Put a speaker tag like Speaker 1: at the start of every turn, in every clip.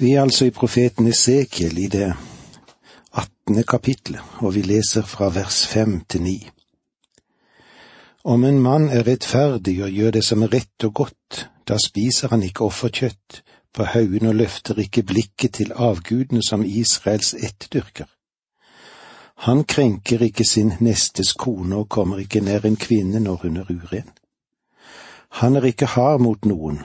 Speaker 1: Vi er altså i profeten Esekiel i det attende kapitlet, og vi leser fra vers fem til ni. Om en mann er rettferdig og gjør det som er rett og godt, da spiser han ikke offerkjøtt på haugen og løfter ikke blikket til avgudene som Israels etterdyrker. Han krenker ikke sin nestes kone og kommer ikke nær en kvinne når hun er uren. Han er ikke hard mot noen,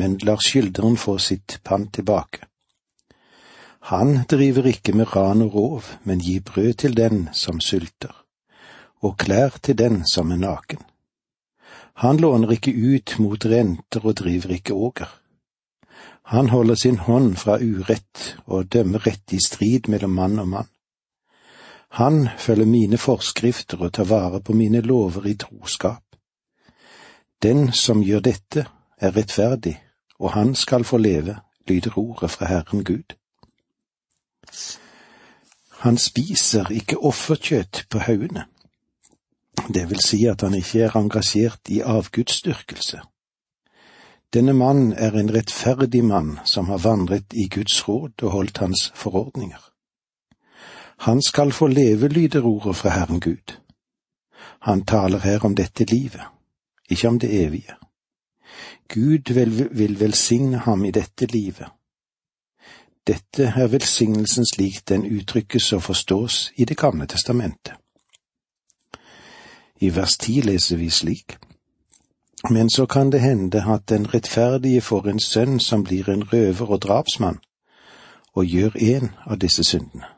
Speaker 1: men lar skylderen få sitt pann tilbake. Han driver ikke med ran og rov, men gir brød til den som sulter, og klær til den som er naken. Han låner ikke ut mot renter og driver ikke åger. Han holder sin hånd fra urett og dømmer rett i strid mellom mann og mann. Han følger mine forskrifter og tar vare på mine lover i troskap. Den som gjør dette, er rettferdig, og han skal få leve, lyder ordet fra Herren Gud. Han spiser ikke offerkjøtt på haugene. Det vil si at han ikke er engasjert i avgudsdyrkelse. Denne mann er en rettferdig mann som har vandret i Guds råd og holdt hans forordninger. Han skal få leve, lyder ordet fra Herren Gud. Han taler her om dette livet, ikke om det evige. Gud vil, vil velsigne ham i dette livet. Dette er velsignelsen slik den uttrykkes og forstås i Det gamle testamentet. I vers ti leser vi slik. Men så kan det hende at den rettferdige får en sønn som blir en røver og drapsmann, og gjør en av disse syndene.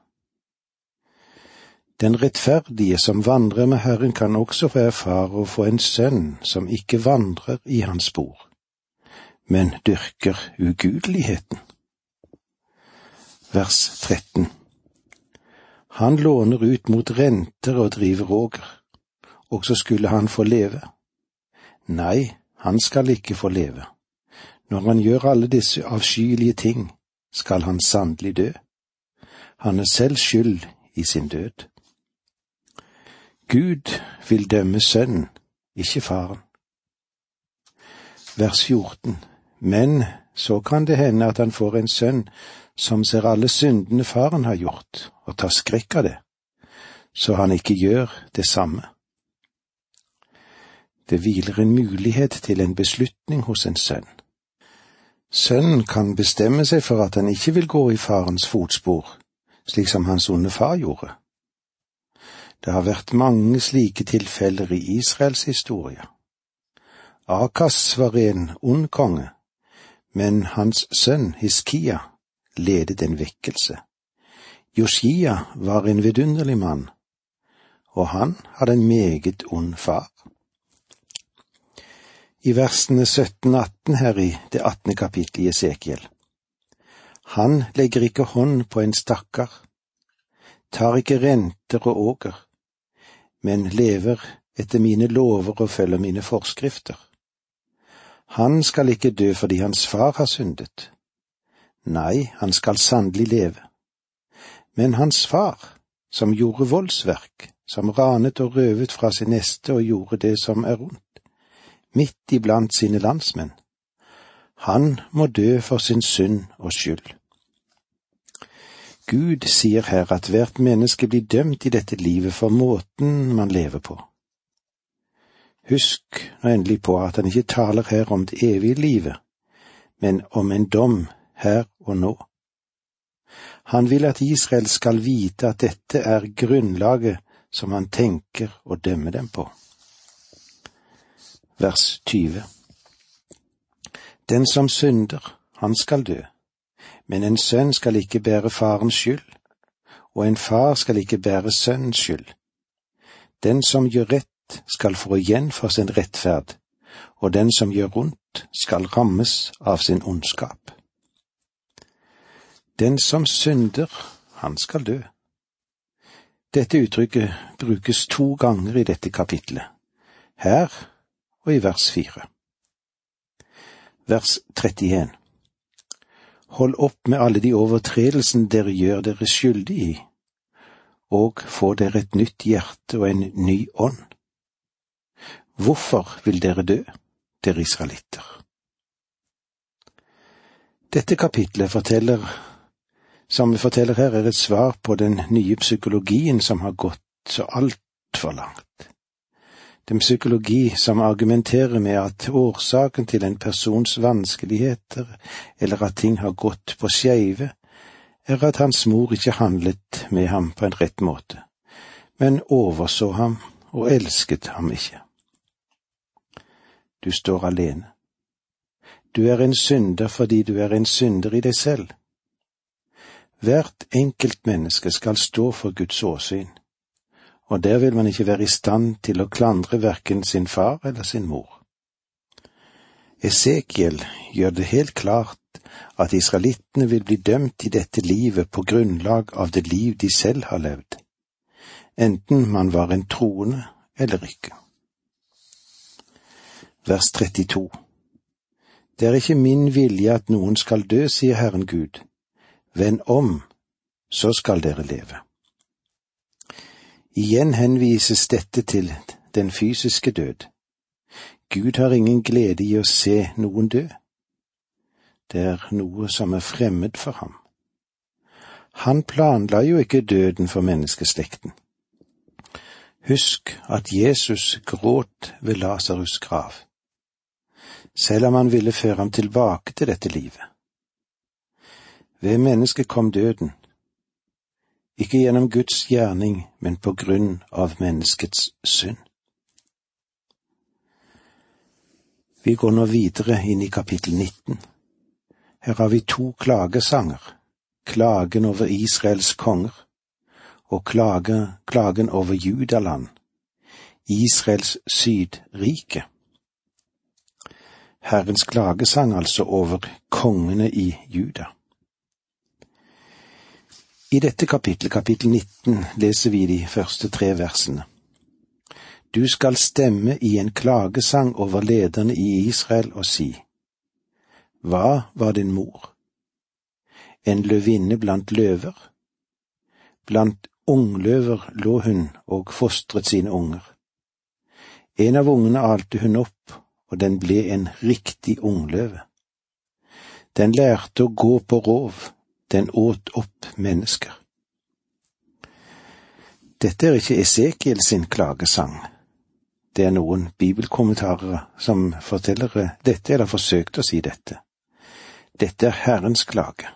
Speaker 1: Den rettferdige som vandrer med Herren kan også få erfare å få en sønn som ikke vandrer i hans spor, men dyrker ugudeligheten. Vers 13 Han låner ut mot renter og driver åger, og så skulle han få leve. Nei, han skal ikke få leve. Når han gjør alle disse avskyelige ting, skal han sannelig dø. Han er selv skyld i sin død. Gud vil dømme sønnen, ikke faren. Vers 14 Men så kan det hende at han får en sønn som ser alle syndene faren har gjort, og tar skrekk av det, så han ikke gjør det samme. Det hviler en mulighet til en beslutning hos en sønn. Sønnen kan bestemme seg for at han ikke vil gå i farens fotspor, slik som hans onde far gjorde. Det har vært mange slike tilfeller i Israels historie. Akas var en ond konge, men hans sønn Hiskia ledet en vekkelse. Josia var en vidunderlig mann, og han hadde en meget ond far. I versene 17-18 her i det attende kapittelet i Esekiel. Han legger ikke hånd på en stakkar, tar ikke renter og åker, men lever etter mine lover og følger mine forskrifter. Han skal ikke dø fordi hans far har syndet. Nei, han skal sannelig leve. Men hans far, som gjorde voldsverk, som ranet og røvet fra sin neste og gjorde det som er ondt, midt iblant sine landsmenn, han må dø for sin synd og skyld. Gud sier her at hvert menneske blir dømt i dette livet for måten man lever på. Husk endelig på at han ikke taler her om det evige livet, men om en dom her og nå. Han vil at Israel skal vite at dette er grunnlaget som han tenker å dømme dem på. Vers 20 Den som synder, han skal dø men en sønn skal ikke bære farens skyld, og en far skal ikke bære sønnens skyld. Den som gjør rett, skal få igjen for sin rettferd, og den som gjør ondt, skal rammes av sin ondskap. Den som synder, han skal dø. Dette uttrykket brukes to ganger i dette kapitlet, her og i vers fire. Vers 31 Hold opp med alle de overtredelsene dere gjør dere skyldig i, og få dere et nytt hjerte og en ny ånd. Hvorfor vil dere dø, dere israelitter? Dette kapitlet forteller, som vi forteller her, er et svar på den nye psykologien som har gått så altfor langt. Den psykologi som argumenterer med at årsaken til en persons vanskeligheter, eller at ting har gått på skeive, er at hans mor ikke handlet med ham på en rett måte, men overså ham og elsket ham ikke. Du står alene. Du er en synder fordi du er en synder i deg selv. Hvert enkelt menneske skal stå for Guds åsyn, og der vil man ikke være i stand til å klandre verken sin far eller sin mor. Esekiel gjør det helt klart at israelittene vil bli dømt i dette livet på grunnlag av det liv de selv har levd, enten man var en troende eller ikke. Vers 32 Det er ikke min vilje at noen skal dø, sier Herren Gud. Vend om, så skal dere leve. Igjen henvises dette til den fysiske død. Gud har ingen glede i å se noen dø. Det er noe som er fremmed for ham. Han planla jo ikke døden for menneskeslekten. Husk at Jesus gråt ved Lasarus' grav, selv om han ville føre ham tilbake til dette livet. Ved mennesket kom døden, ikke gjennom Guds gjerning, men på grunn av menneskets synd. Vi går nå videre inn i kapittel 19. Her har vi to klagesanger, klagen over Israels konger og klage, klagen over Judaland, Israels sydrike. Herrens klagesang altså over kongene i Juda. I dette kapittel, kapittel 19, leser vi de første tre versene. Du skal stemme i en klagesang over lederne i Israel og si, Hva var din mor? En løvinne blant løver? Blant ungløver lå hun og fostret sine unger. En av ungene alte hun opp, og den ble en riktig ungløve. Den lærte å gå på rov, den åt opp mennesker. Dette er ikke Esekiel sin klagesang. Det er noen bibelkommentarer som forteller dette, eller forsøkte å si dette. Dette er Herrens klage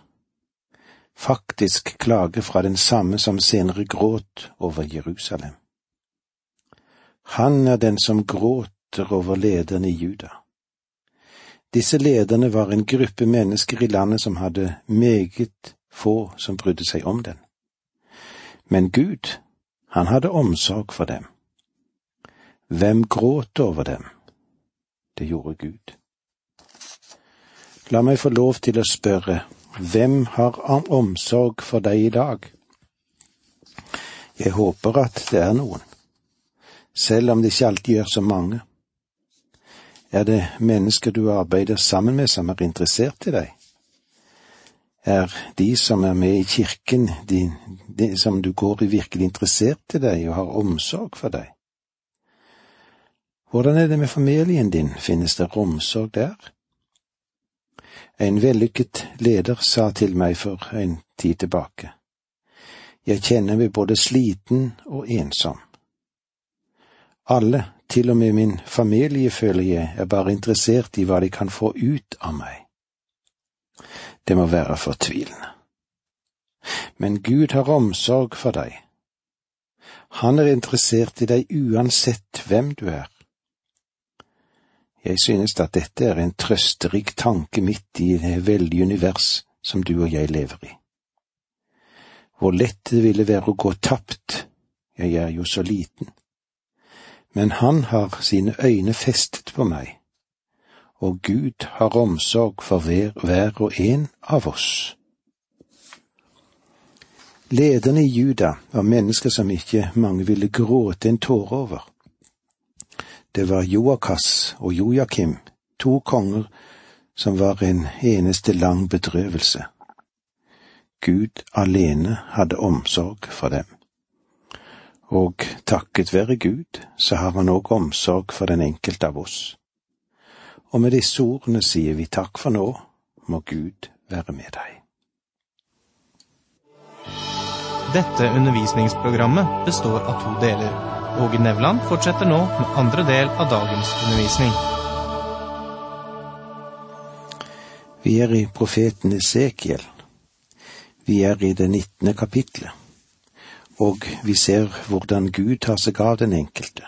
Speaker 1: faktisk klage fra den samme som senere gråt over Jerusalem. Han er den som gråter over lederne i Juda. Disse lederne var en gruppe mennesker i landet som hadde meget få som brydde seg om den. Men Gud, han hadde omsorg for dem. Hvem gråt over dem? Det gjorde Gud. La meg få lov til å spørre, hvem har omsorg for deg i dag? Jeg håper at det er noen, selv om det ikke alltid gjør så mange. Er det mennesker du arbeider sammen med som er interessert i deg? Er de som er med i kirken, de, de som du går i, virkelig interessert i deg og har omsorg for deg? Hvordan er det med familien din, finnes det omsorg der? En vellykket leder sa til meg for en tid tilbake. Jeg kjenner meg både sliten og ensom. Alle, til og med min familie, føler jeg, er bare interessert i hva de kan få ut av meg. Det må være fortvilende. Men Gud har omsorg for deg. Han er interessert i deg uansett hvem du er. Jeg synes at dette er en trøsterik tanke midt i det veldige univers som du og jeg lever i. Hvor lett det ville være å gå tapt, jeg er jo så liten. Men han har sine øyne festet på meg, og Gud har omsorg for hver, hver og en av oss. Lederne i Juda var mennesker som ikke mange ville gråte en tåre over. Det var Joakas og Joakim, to konger som var en eneste lang bedrøvelse. Gud alene hadde omsorg for dem. Og takket være Gud, så har han òg omsorg for den enkelte av oss. Og med disse ordene sier vi takk for nå, må Gud være med deg.
Speaker 2: Dette undervisningsprogrammet består av to deler. Åge Nevland fortsetter nå med andre del av dagens undervisning.
Speaker 1: Vi er i profeten Esekiel. Vi er i det nittende kapitlet, og vi ser hvordan Gud tar seg av den enkelte.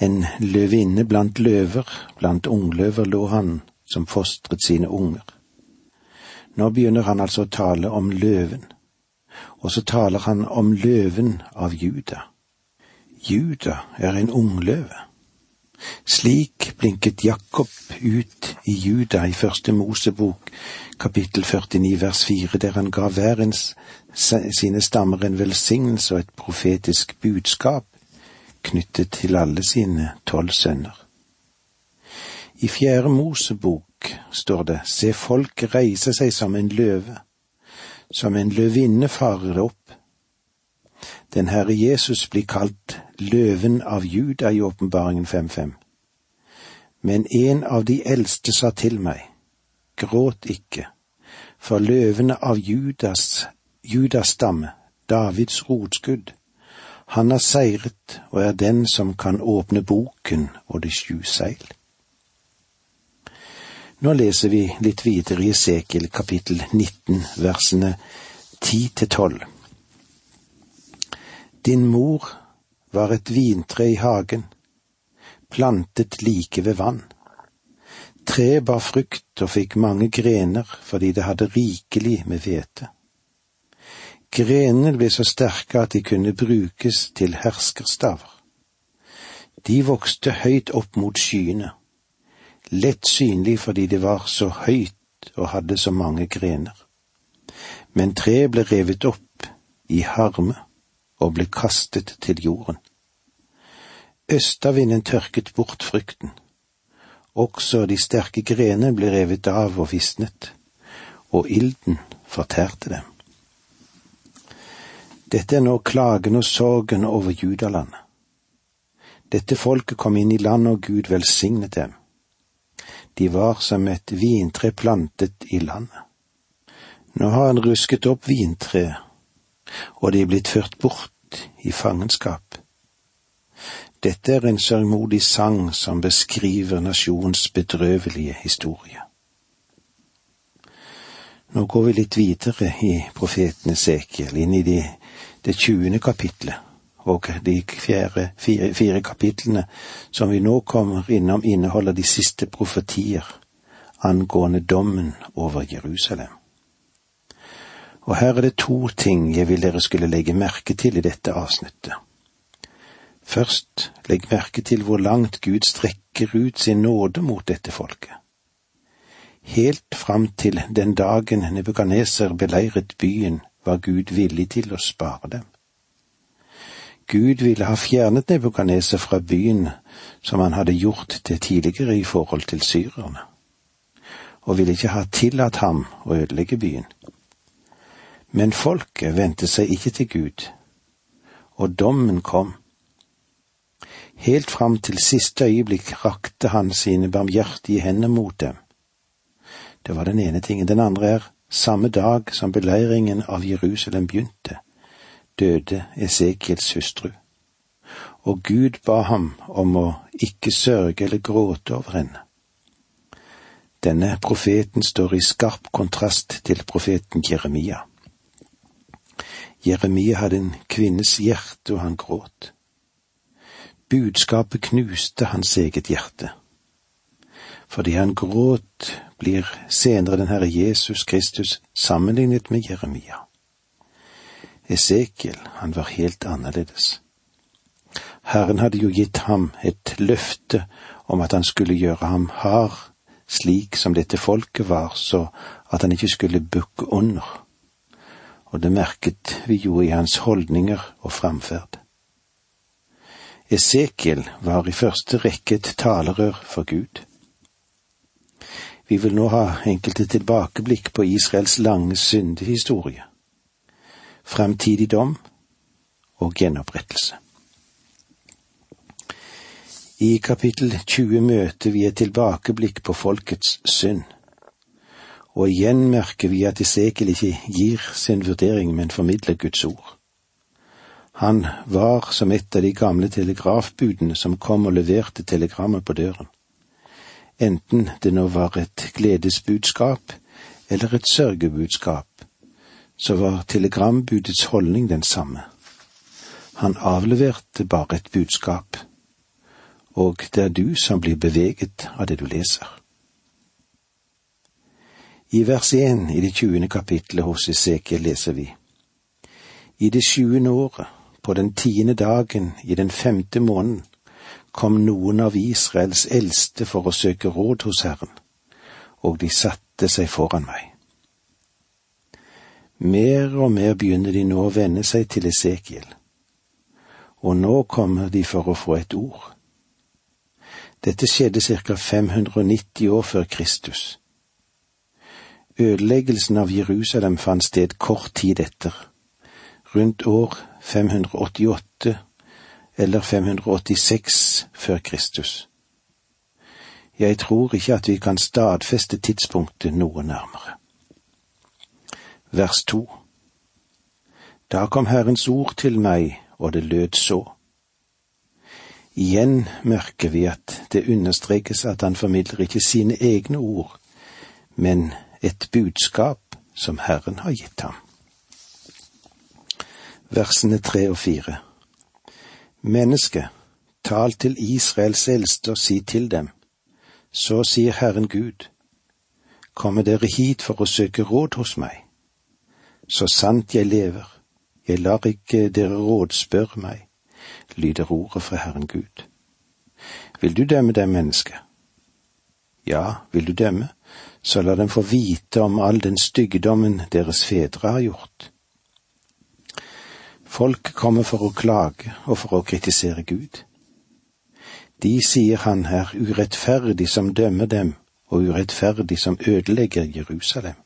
Speaker 1: En løvinne blant løver, blant ungløver lå han som fostret sine unger. Nå begynner han altså å tale om løven, og så taler han om løven av Juda. Juda er en ungløve. Slik blinket Jakob ut i Juda i første Mosebok, kapittel 49 vers 4, der han ga hver en sine stammer en velsignelse og et profetisk budskap knyttet til alle sine tolv sønner. I fjerde Mosebok står det, se folk reise seg som en løve, som en løvinne farer opp. Den Herre Jesus blir kalt løven av Juda i åpenbaringen 5.5. Men en av de eldste sa til meg, gråt ikke, for løvene av Judas, Judas stamme, Davids rotskudd, han har seiret og er den som kan åpne boken og det sju seil. Nå leser vi litt videre i Esekiel kapittel 19, versene 10 til 12. Din mor var et vintre i hagen, plantet like ved vann. Treet bar frukt og fikk mange grener fordi det hadde rikelig med hvete. Grenene ble så sterke at de kunne brukes til herskerstaver. De vokste høyt opp mot skyene, lett synlig fordi det var så høyt og hadde så mange grener. Men treet ble revet opp i harme og ble kastet til jorden. Østavinden tørket bort frukten. Også de sterke grenene ble revet av og visnet, og ilden fortærte dem. Dette er nå klagen og sorgen over Judalandet. Dette folket kom inn i landet, og Gud velsignet dem. De var som et vintre plantet i landet. Nå har han rusket opp vintreet, og de er blitt ført bort i fangenskap. Dette er en sørgmodig sang som beskriver nasjonens bedrøvelige historie. Nå går vi litt videre i profeten Esekiel, inn i de, det tjuende kapitlet, og de fjerde, fire, fire kapitlene som vi nå kommer innom, inneholder de siste profetier angående dommen over Jerusalem. Og her er det to ting jeg vil dere skulle legge merke til i dette avsnittet. Først, legg merke til hvor langt Gud strekker ut sin nåde mot dette folket. Helt fram til den dagen Nebukaneser beleiret byen, var Gud villig til å spare dem. Gud ville ha fjernet Nebukaneser fra byen som han hadde gjort det tidligere i forhold til syrerne, og ville ikke ha tillatt ham å ødelegge byen. Men folket vendte seg ikke til Gud, og dommen kom. Helt fram til siste øyeblikk rakte han sine barmhjertige hender mot dem. Det var den ene tingen. Den andre er, samme dag som beleiringen av Jerusalem begynte, døde Esekiels hustru, og Gud ba ham om å ikke sørge eller gråte over henne. Denne profeten står i skarp kontrast til profeten Jeremia. Jeremia hadde en kvinnes hjerte, og han gråt. Budskapet knuste hans eget hjerte. Fordi han gråt, blir senere den Herre Jesus Kristus sammenlignet med Jeremia. Esekiel, han var helt annerledes. Herren hadde jo gitt ham et løfte om at han skulle gjøre ham hard, slik som dette folket var, så at han ikke skulle bukke under og det merket vi jo i hans holdninger og framferd. Esekiel var i første rekke et talerør for Gud. Vi vil nå ha enkelte tilbakeblikk på Israels lange syndehistorie, fremtidig dom og gjenopprettelse. I kapittel 20 møter vi et tilbakeblikk på folkets synd, Og igjen merker vi at Esekiel ikke gir sin vurdering, men formidler Guds ord. Han var som et av de gamle telegrafbudene som kom og leverte telegrammet på døren. Enten det nå var et gledesbudskap eller et sørgebudskap, så var telegrambudets holdning den samme. Han avleverte bare et budskap, og det er du som blir beveget av det du leser. I vers én i det tjuende kapitlet hos Esekiel leser vi I det sjuende året, på den tiende dagen i den femte måneden, kom noen av Israels eldste for å søke råd hos Herren, og de satte seg foran meg. Mer og mer begynner de nå å venne seg til Esekiel, og nå kommer de for å få et ord. Dette skjedde ca. 590 år før Kristus. Ødeleggelsen av Jerusalem fant sted kort tid etter, rundt år 588 eller 586 før Kristus. Jeg tror ikke at vi kan stadfeste tidspunktet noe nærmere. Vers to Da kom Herrens ord til meg, og det lød så. Igjen merker vi at det understrekes at han formidler ikke sine egne ord, men et budskap som Herren har gitt ham. Versene tre og fire. Menneske, tal til Israels eldste og si til dem, så sier Herren Gud, kommer dere hit for å søke råd hos meg. Så sant jeg lever, jeg lar ikke dere rådspørre meg, lyder ordet fra Herren Gud. Vil du dømme dem, menneske? Ja, vil du dømme, så la dem få vite om all den styggdommen deres fedre har gjort. Folk kommer for å klage og for å kritisere Gud. De sier han er urettferdig som dømmer dem, og urettferdig som ødelegger Jerusalem.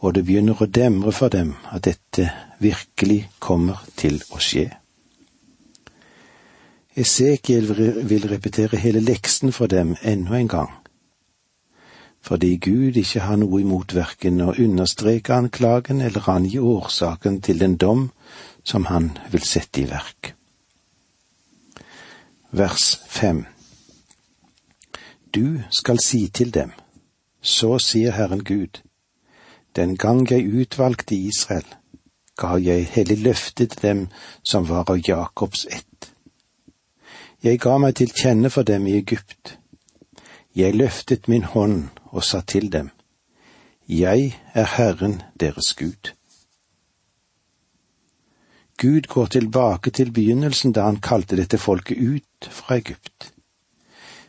Speaker 1: Og det begynner å demre for dem at dette virkelig kommer til å skje. Esekiel vil repetere hele leksen for dem enda en gang. Fordi Gud ikke har noe imot verken å understreke anklagen eller angi årsaken til den dom som han vil sette i verk. Vers fem Du skal si til dem, så sier Herren Gud, den gang jeg utvalgte Israel, ga jeg hellig løfte til dem som var av Jakobs ett jeg ga meg til kjenne for dem i Egypt. Jeg løftet min hånd og sa til dem, Jeg er Herren deres Gud. Gud går tilbake til begynnelsen da han kalte dette folket ut fra Egypt,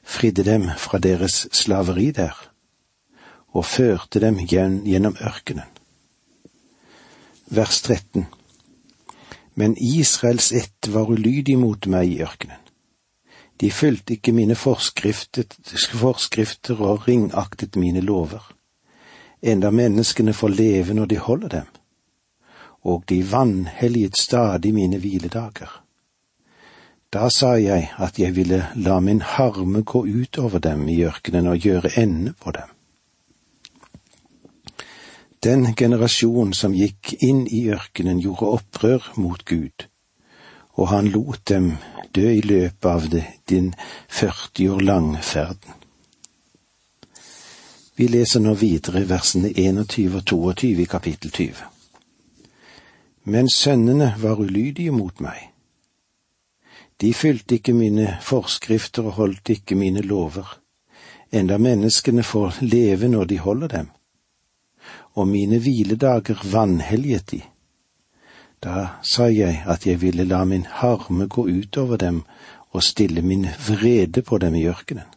Speaker 1: fridde dem fra deres slaveri der, og førte dem gjennom ørkenen. Vers 13 Men Israels ett var ulydig mot meg i ørkenen. De fulgte ikke mine forskrifter og ringaktet mine lover. Enda menneskene får leve når de holder dem. Og de vanhelliget stadig mine hviledager. Da sa jeg at jeg ville la min harme gå ut over dem i ørkenen og gjøre ende på dem. Den generasjon som gikk inn i ørkenen, gjorde opprør mot Gud, og han lot dem dø i løpet av det, din 40 år lang ferden. Vi leser nå videre versene 21 og 22 i kapittel 20. Men sønnene var ulydige mot meg. De fylte ikke mine forskrifter og holdt ikke mine lover, enda menneskene får leve når de holder dem. Og mine hviledager vanhelliget de da sa jeg at jeg ville la min harme gå utover dem og stille min vrede på dem i ørkenen.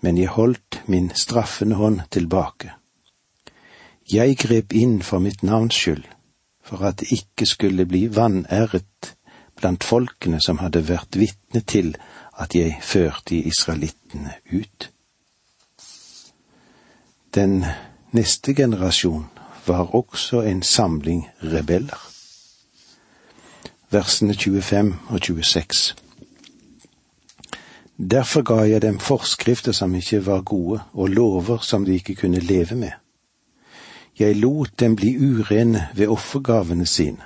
Speaker 1: Men jeg holdt min straffende hånd tilbake. Jeg grep inn for mitt navns skyld, for at det ikke skulle bli vanæret blant folkene som hadde vært vitne til at jeg førte israelittene ut. Den neste generasjon var også en samling rebeller. Versene 25 og 26. Derfor ga jeg dem forskrifter som ikke var gode, og lover som de ikke kunne leve med. Jeg lot dem bli urene ved offergavene sine,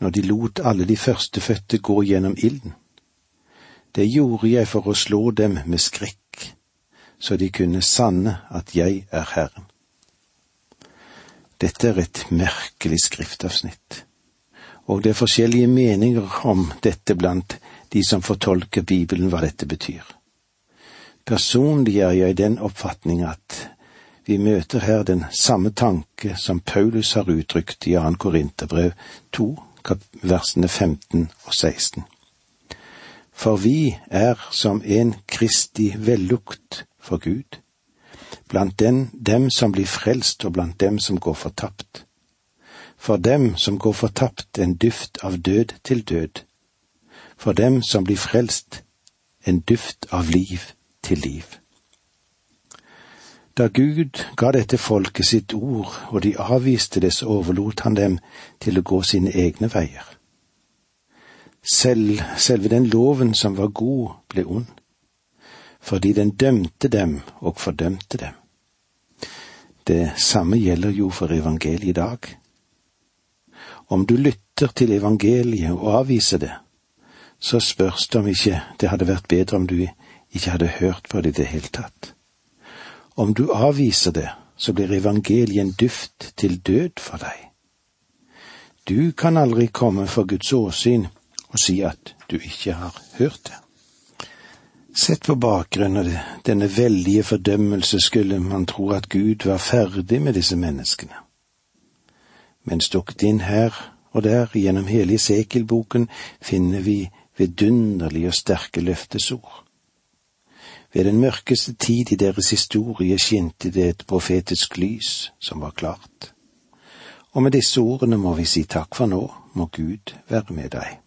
Speaker 1: når de lot alle de førstefødte gå gjennom ilden. Det gjorde jeg for å slå dem med skrekk, så de kunne sanne at jeg er Herren. Dette er et merkelig skriftavsnitt, og det er forskjellige meninger om dette blant de som fortolker Bibelen hva dette betyr. Personlig er jeg i den oppfatning at vi møter her den samme tanke som Paulus har uttrykt i 2. Korinterbrev 2, versene 15 og 16. For vi er som en Kristi vellukt for Gud, blant den, dem som blir frelst og blant dem som går fortapt. For dem som går fortapt en duft av død til død, for dem som blir frelst en duft av liv til liv. Da Gud ga dette folket sitt ord, og de avviste det, så overlot han dem til å gå sine egne veier. Selv, selve den loven som var god, ble ond, fordi den dømte dem og fordømte dem. Det samme gjelder jo for evangeliet i dag. Om du lytter til evangeliet og avviser det, så spørs det om ikke det hadde vært bedre om du ikke hadde hørt på det i det hele tatt. Om du avviser det, så blir evangeliet en duft til død for deg. Du kan aldri komme for Guds åsyn og si at du ikke har hørt det. Sett på bakgrunn av denne veldige fordømmelse skulle man tro at Gud var ferdig med disse menneskene. Men stukket inn her og der gjennom hele Esekiel-boken finner vi vidunderlige og sterke løftesord. Ved den mørkeste tid i deres historie skinte det et profetisk lys som var klart. Og med disse ordene må vi si takk for nå, må Gud være med deg.